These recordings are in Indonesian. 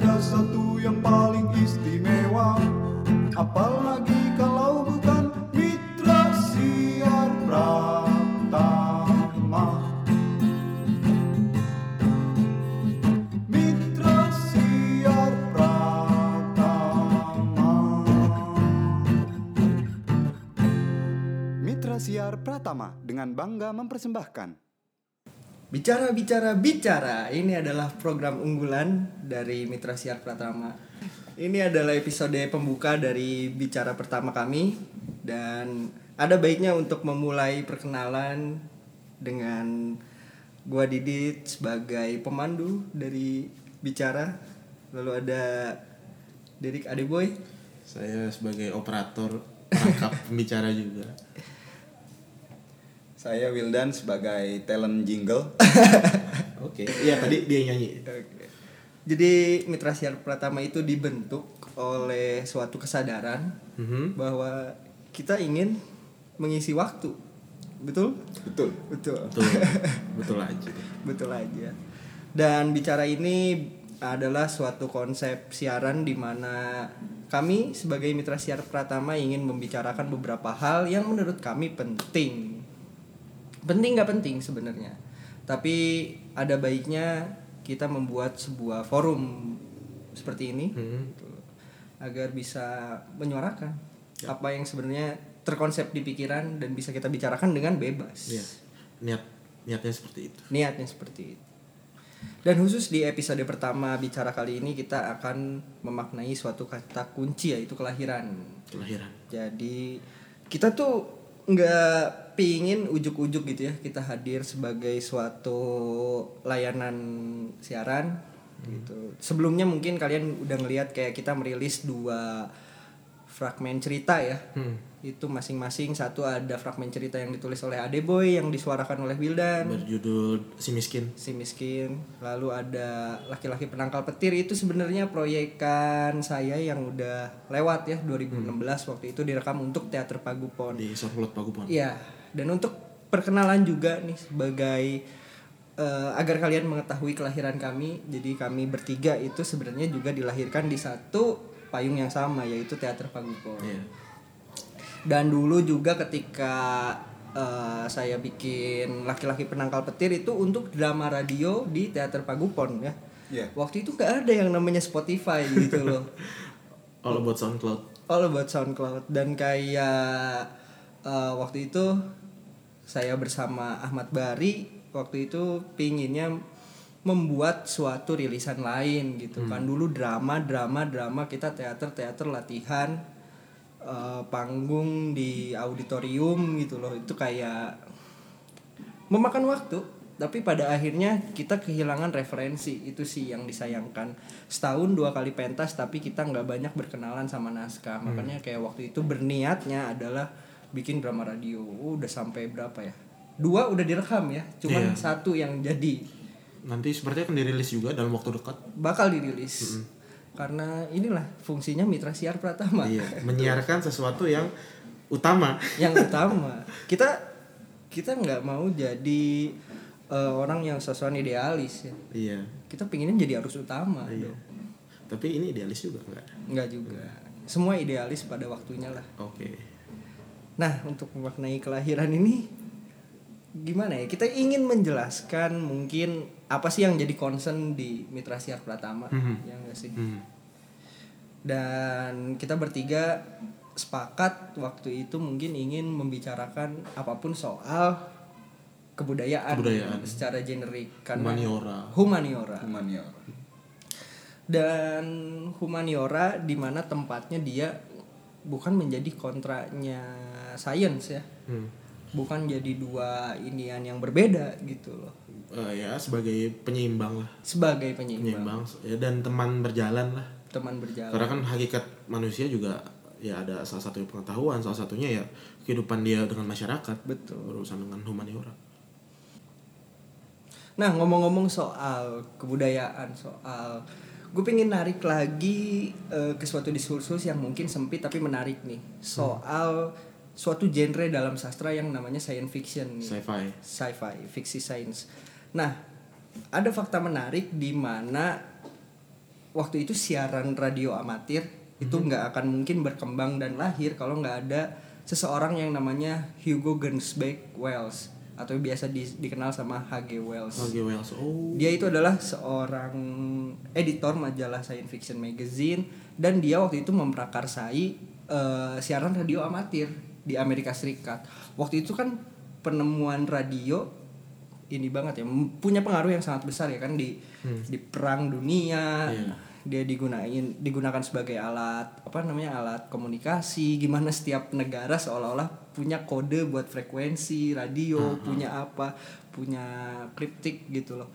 ada satu yang paling istimewa. Apalagi kalau bukan mitra siar Pratama. Mitra siar Pratama. Mitra siar Pratama dengan bangga mempersembahkan Bicara bicara bicara, ini adalah program unggulan dari Mitra Siar Pratama. Ini adalah episode pembuka dari bicara pertama kami dan ada baiknya untuk memulai perkenalan dengan gua Didit sebagai pemandu dari bicara. Lalu ada Derik Adeboy Saya sebagai operator perangkap pembicara juga. Saya Wildan sebagai talent jingle Oke. Iya tadi dia nyanyi. Oke. Jadi Mitra Siar Pratama itu dibentuk oleh suatu kesadaran Mhm. bahwa kita ingin mengisi waktu. Betul? Betul Betul. Betul. Betul aja. Betul aja. Dan bicara ini adalah suatu konsep siaran di mana kami sebagai Mitra Siar Pratama ingin membicarakan beberapa hal yang menurut kami penting. Penting nggak penting sebenarnya. Tapi ada baiknya kita membuat sebuah forum seperti ini Hmm. gitu, agar bisa menyuarakan apa yang sebenarnya terkonsep di pikiran dan bisa kita bicarakan dengan bebas Iya. Niat niatnya seperti itu. niatnya seperti itu. Dan khusus di episode pertama bicara kali ini kita akan memaknai suatu kata kunci yaitu kelahiran. Kelahiran. Jadi kita tuh nggak pingin ujuk-ujuk gitu ya kita hadir sebagai suatu layanan siaran gitu. Sebelumnya mungkin kalian udah ngelihat kayak kita merilis dua fragmen cerita ya Hmm. Itu masing-masing satu ada fragmen cerita yang ditulis oleh Adeboy yang disuarakan oleh Wildan. Berjudul si miskin. si miskin. Lalu ada laki-laki penangkal petir. Itu sebenarnya proyekan saya yang udah lewat ya 2016 waktu itu direkam untuk teater Pagupon. Di Sorplot Pagupon. iya. Dan untuk perkenalan juga nih sebagai eh, agar kalian mengetahui kelahiran kami jadi kami bertiga itu sebenarnya juga dilahirkan di satu payung yang sama yaitu teater Pagupon. Iya. Dan dulu juga ketika eh, saya bikin laki-laki penangkal petir itu untuk drama radio di teater Pagupon ya. Iya. Waktu itu gak ada yang namanya Spotify gitu loh. All about SoundCloud. All about SoundCloud dan kayak eh, waktu itu saya bersama Ahmad Bari waktu itu pinginnya membuat suatu rilisan lain gitu kan dulu drama drama drama kita teater teater latihan eh, panggung di auditorium gitu loh. Itu kayak memakan waktu tapi pada akhirnya kita kehilangan referensi. Itu sih yang disayangkan. Setahun dua kali pentas tapi kita nggak banyak berkenalan sama naskah. Makanya kayak waktu itu berniatnya adalah bikin drama radio. Oh, udah sampai berapa ya? Dua udah direkam ya cuman Iya. satu yang jadi. Nanti sepertinya akan dirilis juga dalam waktu dekat. bakal dirilis karena inilah fungsinya mitra siar pratama Iya. Menyiarkan sesuatu yang utama. yang utama kita kita nggak mau jadi eh, orang yang sesuatu idealis ya Iya. kita pinginnya jadi arus utama Iya. dong. Tapi ini idealis juga enggak? nggak juga semua idealis pada waktunya lah Oke. nah untuk memaknai kelahiran ini gimana ya kita ingin menjelaskan mungkin apa sih yang jadi concern di Mitra Siar Pratama Mhm. ya nggak sih Hmm. dan kita bertiga sepakat waktu itu mungkin ingin membicarakan apa pun soal kebudayaan, Kebudayaan. secara generik karena Humaniora. humaniora Humaniora dan humaniora di mana tempatnya dia bukan menjadi kontranya sains ya Hmm. Bukan jadi dua inian yang berbeda gitu loh Eh, ya sebagai penyeimbang lah. sebagai penyeimbang Penyeimbang ya dan teman berjalan lah. teman berjalan Karena kan hakikat manusia juga ya ada salah satu pengetahuan, salah satunya ya kehidupan dia dengan masyarakat. Betul. Berurusan dengan humaniora. Nah ngomong-ngomong soal kebudayaan, soal gue pengen narik lagi eh, ke suatu diskursus yang mungkin sempit tapi menarik nih soal suatu genre dalam sastra yang namanya science fiction. Sci-fi. sci-fi, fiksi sains. Nah ada fakta menarik di mana waktu itu siaran radio amatir itu nggak akan mungkin berkembang dan lahir kalau nggak ada seseorang yang namanya Hugo Gernsback Wells atau biasa di- dikenal sama H.G. Wells. H.G. Wells. Oh. Dia itu adalah seorang editor majalah science fiction magazine dan dia waktu itu memprakarsai eh, siaran radio amatir di Amerika Serikat. Waktu itu kan penemuan radio ini banget ya punya pengaruh yang sangat besar ya kan di di perang dunia. Iya. Dia digunain digunakan sebagai alat apa namanya alat komunikasi gimana setiap negara seolah-olah punya kode buat frekuensi radio punya apa punya kriptik gitu loh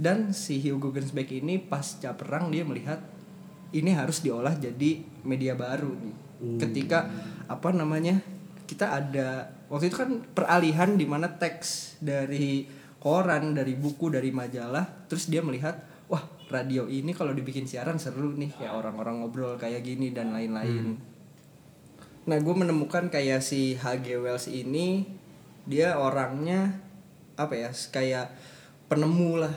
dan si Hugo Gernsback ini pasca perang dia melihat ini harus diolah jadi media baru nih ketika apa namanya kita ada waktu itu kan peralihan di mana teks dari koran dari buku dari majalah terus dia melihat wah radio ini kalau dibikin siaran seru nih kayak orang-orang ngobrol kayak gini dan lain-lain Nah, gue menemukan kayak si H.G. Wells ini dia orangnya apa ya kayak penemu lah.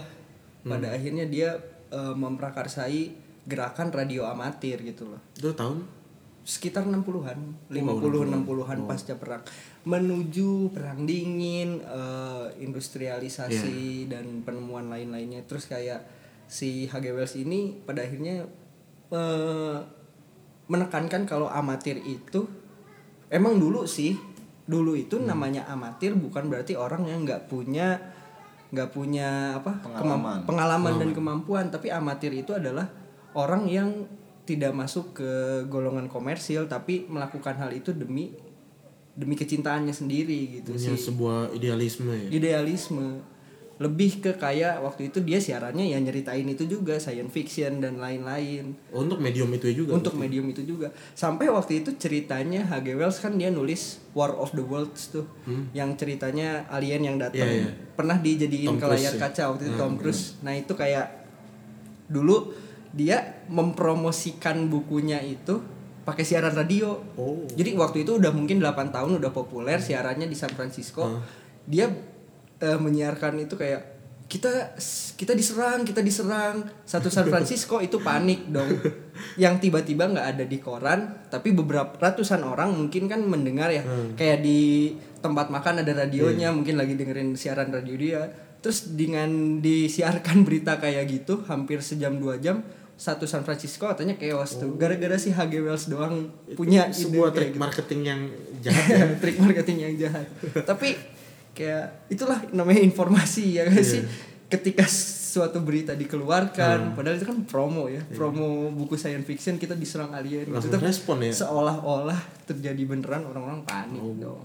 Pada akhirnya dia eh, memprakarsai gerakan radio amatir gitu loh. Itu tahun? Sekitar 60-an, 50 60-an pasca perang. Menuju perang dingin, eh, industrialisasi dan penemuan lain-lainnya. Terus kayak si H.G. Wells ini pada akhirnya eh, menekankan kalau amatir itu emang dulu sih dulu itu namanya amatir bukan berarti orang yang nggak punya nggak punya apa Pengalaman. pengalaman dan kemampuan tapi amatir itu adalah orang yang tidak masuk ke golongan komersil tapi melakukan hal itu demi demi kecintaannya sendiri gitu Punya sih sebuah idealisme ya. idealisme lebih ke kayak waktu itu dia siarannya ya nyeritain itu juga science fiction dan lain-lain Oh, untuk medium itu juga. untuk medium itu juga sampai waktu itu ceritanya H.G. Wells kan dia nulis War of the Worlds tuh yang ceritanya alien yang datang Hmm. Iya, iya. pernah dijadiin Tom ke layar ya? kaca waktu itu Tom Cruise nah itu kayak dulu dia mempromosikan bukunya itu pakai siaran radio. Oh. jadi waktu itu udah mungkin 8 tahun udah populer siarannya di San Francisco. Dia eh, menyiarkan itu kayak kita kita diserang kita diserang. Satu San Francisco itu panik dong. Yang tiba-tiba nggak ada di koran tapi beberapa ratusan orang mungkin kan mendengar ya. Kayak di tempat makan ada radionya mungkin lagi dengerin siaran radio dia. Terus dengan disiarkan berita kayak gitu hampir sejam dua jam satu San Francisco katanya chaos tuh gara-gara si H.G. Wells doang punya ide sebuah trik gitu. marketing yang jahat ya. trik marketing yang jahat tapi kayak itulah namanya informasi ya gak sih ketika suatu berita dikeluarkan padahal itu kan promo ya promo buku science fiction kita diserang alien Langsung gitu respon ya? seolah-olah terjadi beneran orang-orang panik dong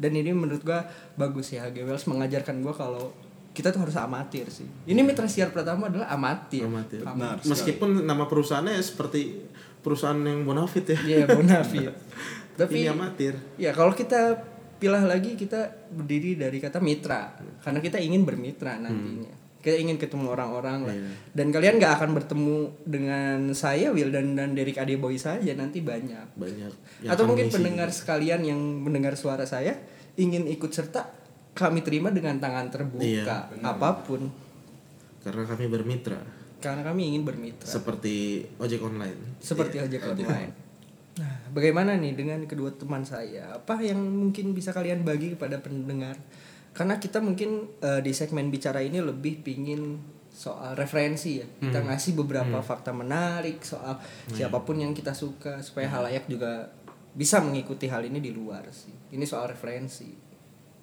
dan ini menurut gua bagus ya H.G. Wells mengajarkan gua kalau kita tuh harus amatir sih ini mitra siar pertama adalah amatir Amatir. Benar Meskipun nama perusahaannya seperti perusahaan yang bonafit ya. Iya bonafit tapi Ini amatir. Ya kalau kita pilah lagi kita berdiri dari kata mitra karena kita ingin bermitra nantinya. Kita ingin ketemu orang-orang lah. Iya. Dan kalian nggak akan bertemu dengan saya Will dan dan Derek Adeboy saja nanti banyak. Banyak. Atau mungkin pendengar sekalian yang mendengar suara saya ingin ikut serta kami terima dengan tangan terbuka Iya, apa pun Karena kami bermitra. karena kami ingin bermitra Seperti ojek online. seperti ojek online. Nah, bagaimana nih dengan kedua teman saya? Apa yang mungkin bisa kalian bagi kepada pendengar? Karena kita mungkin eh, di segmen bicara ini lebih pingin soal referensi ya. Kita ngasih beberapa fakta menarik soal siapa pun yang kita suka supaya halayak juga bisa mengikuti hal ini di luar sih. Ini soal referensi.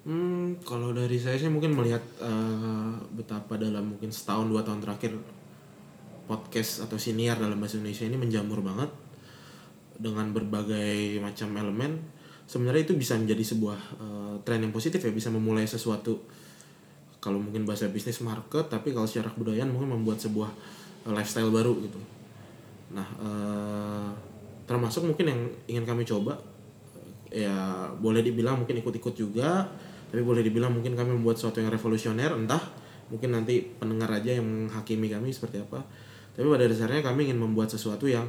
Hmm, kalau dari saya sih mungkin melihat eh, betapa dalam mungkin setahun dua tahun terakhir podcast atau siniar dalam bahasa Indonesia ini menjamur banget dengan berbagai macam elemen. Sebenarnya itu bisa menjadi sebuah eh, tren yang positif ya, bisa memulai sesuatu kalau mungkin bahasa bisnis market, tapi kalau secara kebudayaan mungkin membuat sebuah eh, lifestyle baru gitu. Nah, eh, termasuk mungkin yang ingin kami coba ya boleh dibilang mungkin ikut-ikut juga tapi boleh dibilang mungkin kami membuat sesuatu yang revolusioner entah mungkin nanti pendengar aja yang menghakimi kami seperti apa tapi pada dasarnya kami ingin membuat sesuatu yang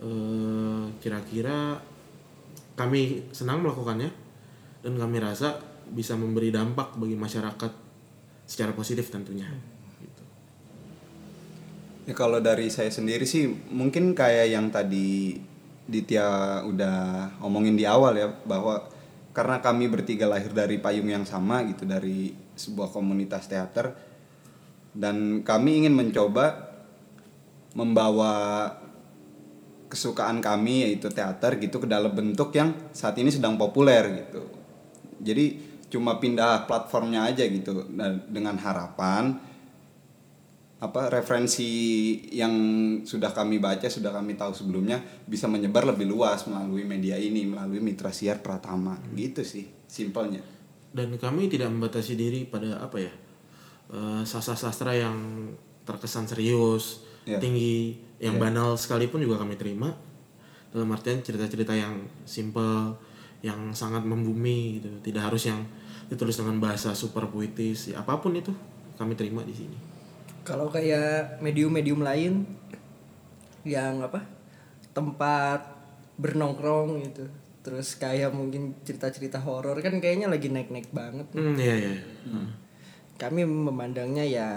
eh, kira-kira kami senang melakukannya dan kami rasa bisa memberi dampak bagi masyarakat secara positif tentunya gitu. Ya kalau dari saya sendiri sih mungkin kayak yang tadi Ditya udah omongin di awal ya bahwa karena kami bertiga lahir dari payung yang sama gitu dari sebuah komunitas teater dan kami ingin mencoba membawa kesukaan kami yaitu teater gitu ke dalam bentuk yang saat ini sedang populer gitu. Jadi cuma pindah platformnya aja gitu dan dengan harapan apa referensi yang sudah kami baca sudah kami tahu sebelumnya bisa menyebar lebih luas melalui media ini melalui mitra siar Pratama. Gitu sih simpelnya. Dan kami tidak membatasi diri pada apa ya eh, sastra-sastra yang terkesan serius Ya. tinggi yang banal sekalipun juga kami terima. Dalam artian cerita-cerita yang simple yang sangat membumi gitu. Tidak harus yang ditulis dengan bahasa super puitis ya, apa pun itu kami terima di sini Kalau kayak medium-medium lain yang apa? tempat bernongkrong gitu. Terus kayak mungkin cerita-cerita horor kan kayaknya lagi naik-naik banget. hmm, iya iya Hmm. Kami memandangnya ya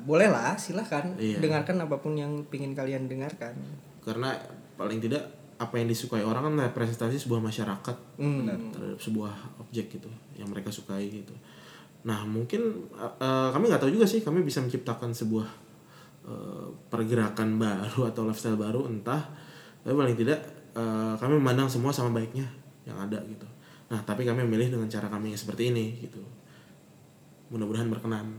bolehlah silahkan Iya. dengarkan apa pun yang pingin kalian dengarkan. karena paling tidak apa yang disukai orang kan representasi sebuah masyarakat Hmm. terhadap sebuah objek gitu yang mereka sukai gitu nah mungkin uh, kami nggak tahu juga sih kami bisa menciptakan sebuah uh, pergerakan baru atau lifestyle baru entah tapi paling tidak uh, kami memandang semua sama baiknya yang ada gitu. Nah tapi kami memilih dengan cara kami yang seperti ini gitu. Mudah-mudahan berkenan.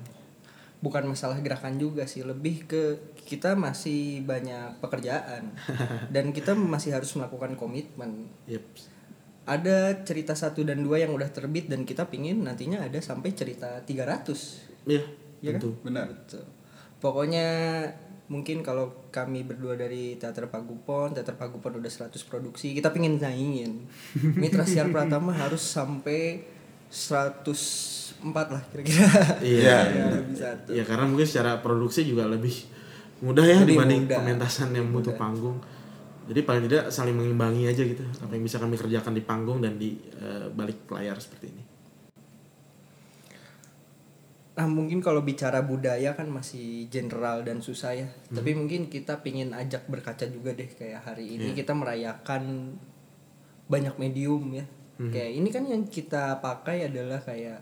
Bukan masalah gerakan juga sih lebih ke kita masih banyak pekerjaan. Dan kita masih harus melakukan komitmen. Yep ada cerita satu dan dua yang udah terbit dan kita pingin nantinya ada sampai cerita 300 iya Iya kan? benar Gitu. pokoknya mungkin kalau kami berdua dari Teater Pagupon Teater Pagupon udah 100 produksi kita pingin naingin Mitra Siar Pratama harus sampai 104 lah kira-kira Iya, Ya. Ya karena mungkin secara produksi juga lebih mudah ya Lebih dibanding mudah. pementasan yang butuh panggung. Jadi paling tidak saling mengimbangi aja gitu. Apa yang bisa kami kerjakan di panggung dan di eh, balik layar seperti ini. Nah mungkin kalau bicara budaya kan masih general dan susah ya. Tapi mungkin kita pingin ajak berkaca juga deh kayak hari ini kita merayakan banyak medium ya. Kayak ini kan yang kita pakai adalah kayak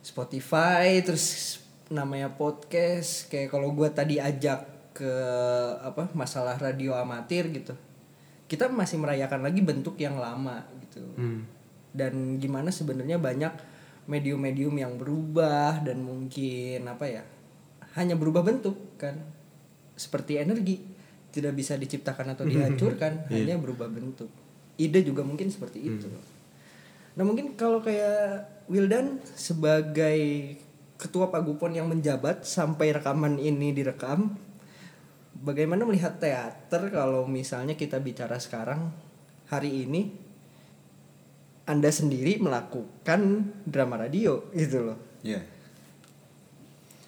Spotify terus namanya podcast. Kayak kalau gua tadi ajak ke apa masalah radio amatir gitu. Kita masih merayakan lagi bentuk yang lama gitu. Hmm. dan gimana sebenarnya banyak medium-medium yang berubah dan mungkin apa ya hanya berubah bentuk kan. Seperti energi tidak bisa diciptakan atau dihancurkan hanya berubah bentuk. Ide juga mungkin seperti itu. Nah mungkin kalau kayak Wildan sebagai ketua pagupon yang menjabat sampai rekaman ini direkam bagaimana melihat teater kalau misalnya kita bicara sekarang hari ini anda sendiri melakukan drama radio gitu loh. Iya.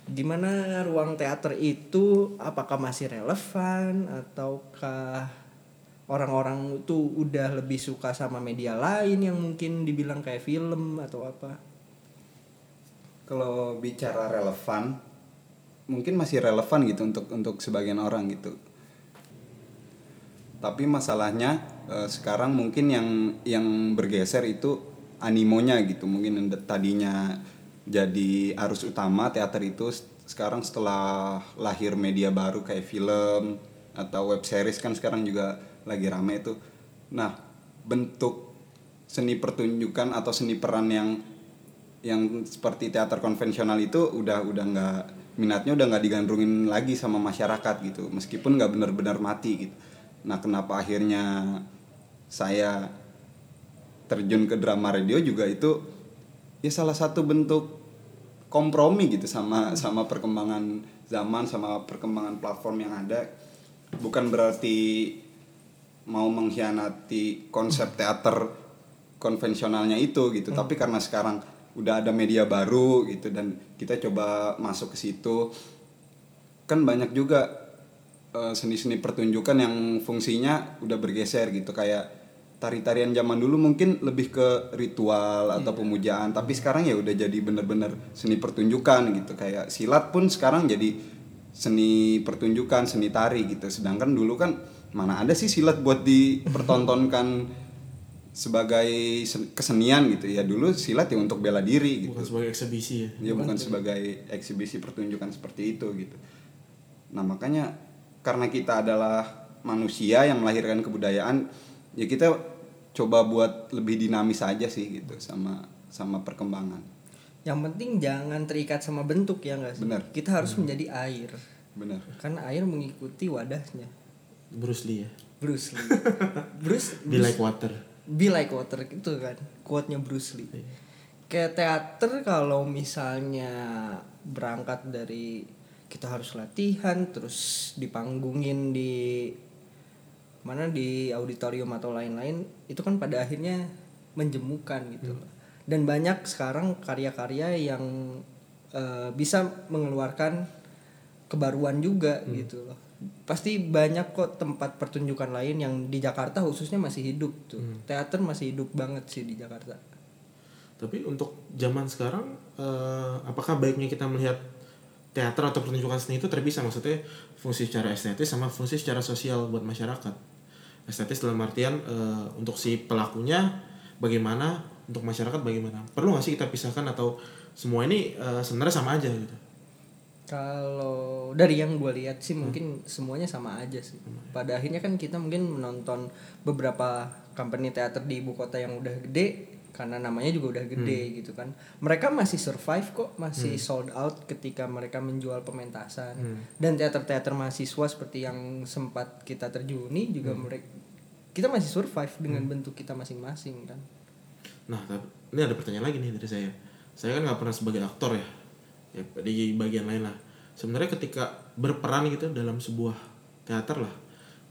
Gimana ruang teater itu apakah masih relevan ataukah orang-orang itu udah lebih suka sama media lain yang mungkin dibilang kayak film atau apa? Kalau bicara relevan, mungkin masih relevan gitu untuk untuk sebagian orang gitu. Tapi masalahnya eh, sekarang mungkin yang yang bergeser itu animonya gitu. Mungkin tadinya jadi arus utama teater itu sekarang setelah lahir media baru kayak film atau web series kan sekarang juga lagi rame itu. Nah, bentuk seni pertunjukan atau seni peran yang yang seperti teater konvensional itu udah udah nggak minatnya udah nggak digandrungin lagi sama masyarakat gitu. Meskipun nggak benar-benar mati gitu. Nah kenapa akhirnya saya terjun ke drama radio juga itu ya salah satu bentuk kompromi gitu sama sama perkembangan zaman sama perkembangan platform yang ada. Bukan berarti mau mengkhianati konsep teater konvensionalnya itu gitu tapi karena sekarang udah ada media baru gitu dan kita coba masuk ke situ. Kan banyak juga eh, seni-seni pertunjukan yang fungsinya udah bergeser gitu kayak tari-tarian zaman dulu mungkin lebih ke ritual atau pemujaan tapi sekarang ya udah jadi bener-bener seni pertunjukan gitu. Kayak silat pun sekarang jadi seni pertunjukan seni tari gitu. Sedangkan dulu kan mana ada sih silat buat dipertontonkan sebagai sen- kesenian gitu ya dulu silat ya untuk bela diri gitu bukan sebagai eksebisi ya ya bukan sebagai eksibisi pertunjukan seperti itu gitu nah makanya karena kita adalah manusia yang melahirkan kebudayaan ya kita coba buat lebih dinamis aja sih gitu sama sama perkembangan Yang penting jangan terikat sama bentuk ya nggak sih? Benar. Kita harus menjadi air. benar Karena air mengikuti wadahnya. Bruce Lee ya Bruce Lee. Bruce, be like water Be like water itu kan quote-nya Bruce Lee. Kayak teater kalau misalnya berangkat dari kita harus latihan terus dipanggungin di mana di auditorium atau lain-lain itu kan pada akhirnya menjemukan gitu loh. Dan banyak sekarang karya-karya yang eh, bisa mengeluarkan kebaruan juga gitu loh. Pasti banyak kok tempat pertunjukan lain yang di Jakarta khususnya masih hidup tuh. Teater masih hidup banget sih di Jakarta. Tapi untuk zaman sekarang, eh, apakah baiknya kita melihat teater atau pertunjukan seni itu terpisah? Maksudnya fungsi secara estetis sama fungsi secara sosial buat masyarakat. Estetis dalam artian eh, untuk si pelakunya bagaimana, untuk masyarakat bagaimana. Perlu nggak sih kita pisahkan atau semua ini eh, sebenarnya sama aja gitu? Kalau dari yang gue lihat sih mungkin semuanya sama aja sih. Pada akhirnya kan kita mungkin menonton beberapa company teater di ibu kota yang udah gede karena namanya juga udah gede gitu kan. Mereka masih survive kok, masih sold out ketika mereka menjual pementasan. Dan teater-teater mahasiswa seperti yang sempat kita terjuni juga mereka kita masih survive dengan bentuk kita masing-masing kan. Nah, ini ada pertanyaan lagi nih dari saya. Saya kan nggak pernah sebagai aktor ya, ya di bagian lain lah. Sebenarnya ketika berperan gitu dalam sebuah teater lah,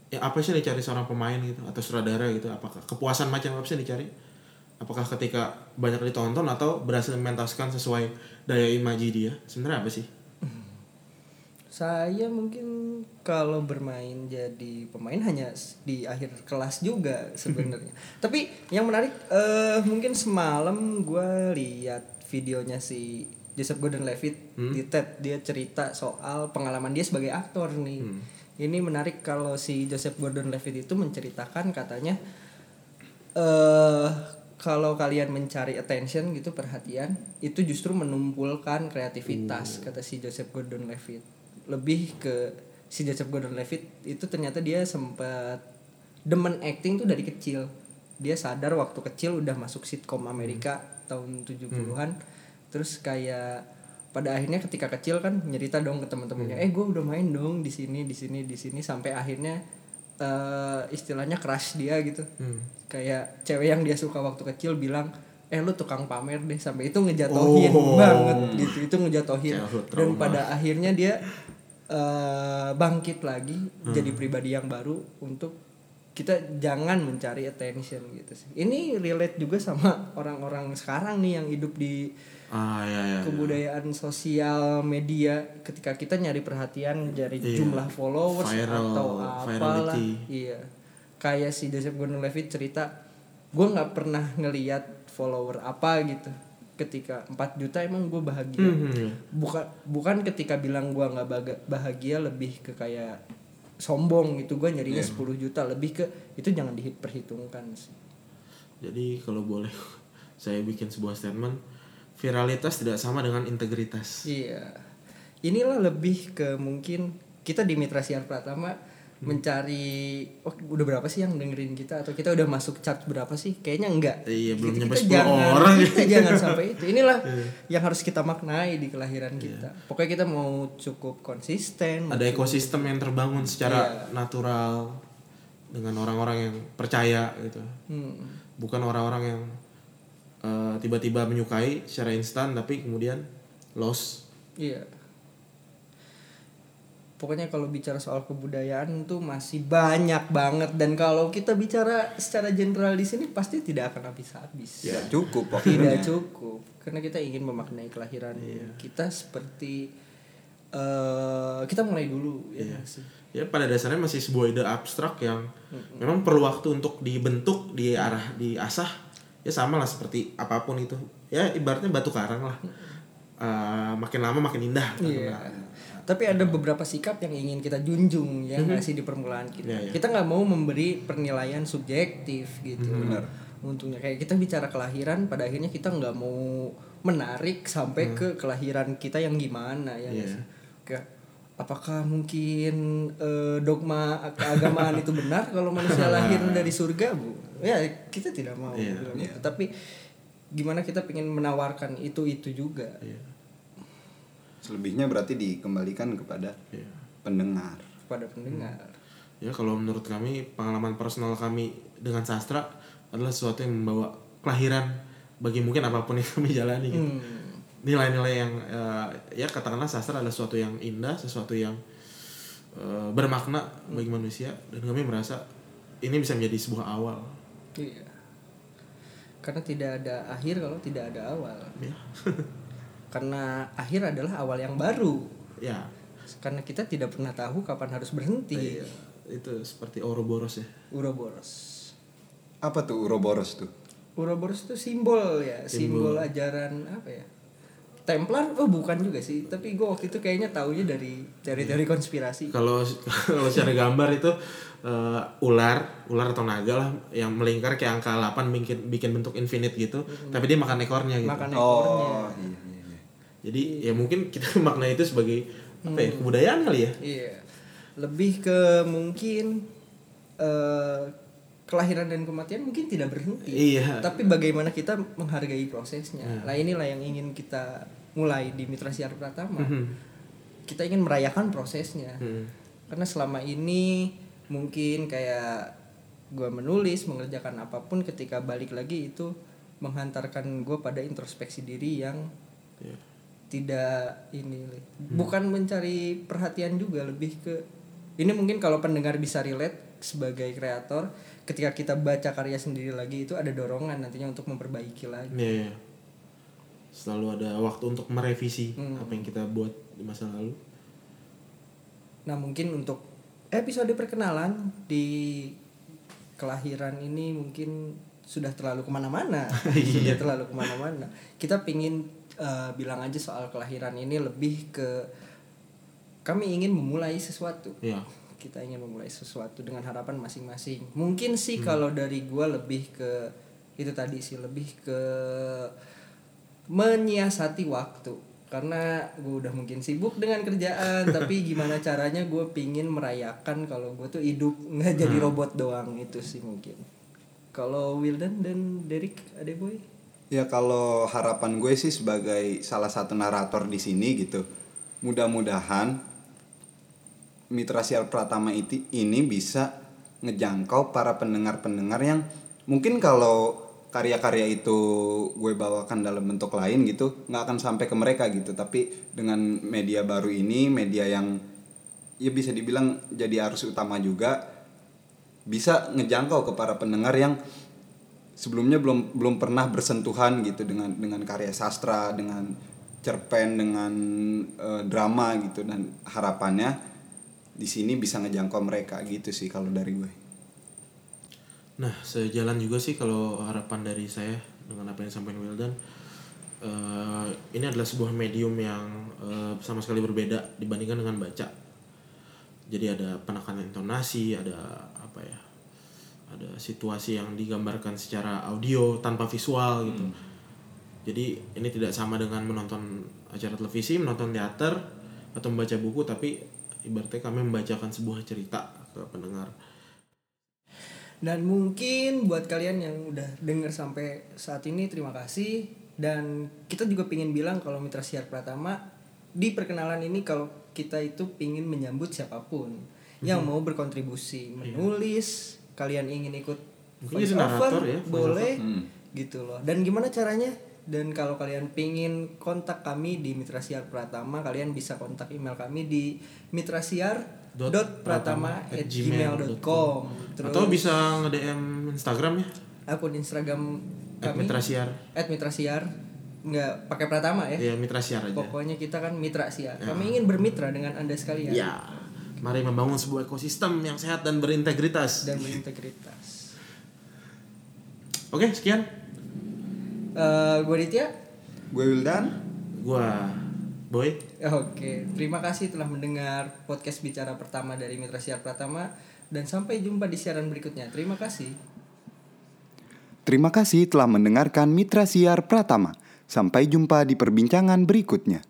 ya apa sih yang dicari seorang pemain gitu atau sutradara gitu? Apakah kepuasan macam apa sih yang dicari? Apakah ketika banyak ditonton atau berhasil mementaskan sesuai daya imaji dia? Sebenarnya apa sih? Saya mungkin kalau bermain jadi pemain hanya di akhir kelas juga sebenarnya. Tapi yang menarik eh mungkin semalam gue lihat videonya si Joseph Gordon-Levitt di TED dia cerita soal pengalaman dia sebagai aktor nih. Ini menarik kalau si Joseph Gordon-Levitt itu menceritakan katanya eh kalau kalian mencari attention gitu perhatian itu justru menumpulkan kreativitas kata si Joseph Gordon-Levitt. Lebih ke si Joseph Gordon-Levitt itu ternyata dia sempat demen acting tuh dari kecil. Dia sadar waktu kecil udah masuk sitkom Amerika tahun 70-an terus kayak pada akhirnya ketika kecil kan nyerita dong ke teman-temannya eh gue udah main dong di sini di sini di sini sampai akhirnya eh istilahnya crush dia gitu. Kayak cewek yang dia suka waktu kecil bilang eh lu tukang pamer deh sampai itu ngejatohin Oh. banget gitu itu ngejatohin. Dan pada akhirnya dia eh bangkit lagi jadi pribadi yang baru untuk kita jangan mencari attention gitu sih. Ini relate juga sama orang-orang sekarang nih yang hidup di Ah ya ya. ya. kebudayaan sosial media ketika kita nyari perhatian dari Iya. jumlah followers Viral, atau apalah virality. iya kayak si Joseph Gordon-Levitt cerita gue nggak pernah ngeliat follower apa gitu ketika 4 juta emang gue bahagia Mhm, ya. bukan bukan ketika bilang gue nggak bahagia lebih ke kayak sombong gitu gue nyarinya 10 juta lebih ke itu jangan diperhitungkan sih Jadi kalau boleh saya bikin sebuah statement, viralitas tidak sama dengan integritas. Iya. Inilah lebih ke mungkin kita di Mitra Siar Pratama mencari oh udah berapa sih yang dengerin kita atau kita udah masuk chart berapa sih? Kayaknya enggak. Iya, belum Kita- nyampe kita 10 jangan, orang. Kita jangan sampai itu. Inilah yang harus kita maknai di kelahiran kita. Pokoknya kita mau cukup konsisten. Ada ekosistem yang terbangun secara Iya. natural dengan orang-orang yang percaya gitu. Hmm. Bukan orang-orang yang eh, tiba-tiba menyukai secara instan tapi kemudian lost. Iya. Pokoknya kalau bicara soal kebudayaan tuh masih banyak banget dan kalau kita bicara secara general di sini pasti tidak akan habis-habis. ya cukup Tidak cukup karena kita ingin memaknai kelahiran kita seperti eh kita mulai dulu ya nggak sih. Ya pada dasarnya masih sebuah ide abstrak yang memang perlu waktu untuk dibentuk, di arah diasah. Ya sama lah seperti apa pun itu. Ya ibaratnya batu karang lah. Eh, makin lama makin indah. Iya. Tapi ada beberapa sikap yang ingin kita junjung ya nggak sih di permulaan kita. Iya, iya. Kita nggak mau memberi penilaian subjektif gitu. Benar. Untungnya kayak kita bicara kelahiran, pada akhirnya kita nggak mau menarik sampai ke kelahiran kita yang gimana ya. Iya. Apakah mungkin eh, dogma keagamaan itu benar kalau manusia lahir dari surga bu? Ya kita tidak mau Iya, bilang itu. Tapi gimana kita pengen menawarkan itu itu juga. Iya. Selebihnya berarti dikembalikan kepada Iya. pendengar. kepada pendengar. Ya kalau menurut kami pengalaman personal kami dengan sastra adalah sesuatu yang membawa kelahiran bagi mungkin apa pun yang kami jalani gitu. Hmm. Nilai-nilai yang eh, ya katakanlah sastra adalah sesuatu yang indah, sesuatu yang eh, bermakna bagi manusia dan kami merasa ini bisa menjadi sebuah awal. Iya. Karena tidak ada akhir kalau tidak ada awal. Ya. Karena akhir adalah awal yang baru. ya. Karena kita tidak pernah tahu kapan harus berhenti. Iya. Itu seperti Ouroboros ya. Uroboros. Apa tuh Uroboros tuh? Uroboros itu simbol ya, simbol, Simbol. ajaran apa ya? Templar? Oh bukan juga sih, tapi gue waktu itu kayaknya taunya dari teori-teori konspirasi. Kalau kalau secara gambar itu eh, ular, ular atau naga lah yang melingkar kayak angka 8 bikin bikin bentuk infinite gitu, tapi dia makan ekornya gitu. Makan ekornya. Oh, iya, iya, iya. Jadi ya mungkin kita makna itu sebagai apa ya, kebudayaan kali ya. Iya. Lebih ke mungkin eh, kelahiran dan kematian mungkin tidak berhenti. Iya. Tapi bagaimana kita menghargai prosesnya. Nah, inilah yang ingin kita mulai di Mitra Siar Pratama. Mhm. Kita ingin merayakan prosesnya. Hmm. Karena selama ini mungkin kayak gua menulis, mengerjakan apa pun ketika balik lagi itu menghantarkan gue pada introspeksi diri yang Iya. tidak ini Le. bukan mencari perhatian juga lebih ke ini mungkin kalau pendengar bisa relate sebagai kreator ketika kita baca karya sendiri lagi itu ada dorongan nantinya untuk memperbaiki lagi Iya, iya. Selalu ada waktu untuk merevisi Hmm. apa yang kita buat di masa lalu. nah mungkin untuk episode perkenalan di kelahiran ini mungkin sudah terlalu ke mana-mana sudah terlalu ke mana-mana kita pingin eh, bilang aja soal kelahiran ini lebih ke kami ingin memulai sesuatu Iya. Kita ingin memulai sesuatu dengan harapan masing-masing. Mungkin sih kalau dari gua lebih ke itu tadi sih lebih ke menyiasati waktu. Karena gue udah mungkin sibuk dengan kerjaan tapi gimana caranya gue pingin merayakan kalau gue tuh hidup nggak jadi robot doang. Itu sih mungkin. Kalau Wildan dan Derek ada boy? Ya kalau harapan gue sih sebagai salah satu narator di sini gitu. Mudah-mudahan Mitra Siar Pratama itu ini bisa ngejangkau para pendengar-pendengar yang mungkin kalau karya-karya itu gue bawakan dalam bentuk lain gitu nggak akan sampai ke mereka gitu. Tapi dengan media baru ini media yang ya bisa dibilang jadi arus utama juga bisa ngejangkau ke para pendengar yang sebelumnya belum belum pernah bersentuhan gitu dengan dengan karya sastra dengan cerpen dengan eh, drama gitu. Dan harapannya di sini bisa ngejangkau mereka gitu sih kalau dari gue Nah, sejalan juga sih kalau harapan dari saya dengan apa yang disampaikan Wildan. eh, ini adalah sebuah medium yang eh, sama sekali berbeda dibandingkan dengan baca. Jadi ada penekanan intonasi, ada apa ya? Ada situasi yang digambarkan secara audio tanpa visual gitu. Jadi ini tidak sama dengan menonton acara televisi, menonton teater atau membaca buku, tapi ibaratnya kami membacakan sebuah cerita ke pendengar. Dan mungkin buat kalian yang udah denger sampai saat ini terima kasih. Dan kita juga pingin bilang kalau Mitra Siar Pratama di perkenalan ini kalau kita itu pingin menyambut siapa pun yang mau berkontribusi menulis kalian ingin ikut Mungkin voice jadi narator ya, voice boleh Hmm. gitu loh. Dan gimana caranya dan kalau kalian pingin kontak kami di Mitra Siar Pratama kalian bisa kontak email kami di mitrasiar.pratama@gmail.com terus Atau bisa nge-DM Instagram ya? akun Instagram At kami Mitra Siar. @mitrasiar nggak pakai Pratama ya Ya Mitra Siar aja. pokoknya kita kan mitra siar kami ingin bermitra dengan anda sekalian Ya. Mari membangun sebuah ekosistem yang sehat dan berintegritas. dan berintegritas Oke, sekian. Eh gue Ditya gue Wildan Gua Boy. Oke, terima kasih telah mendengar podcast bicara pertama dari Mitra Siar Pratama dan sampai jumpa di siaran berikutnya. Terima kasih. Terima kasih telah mendengarkan Mitra Siar Pratama. Sampai jumpa di perbincangan berikutnya.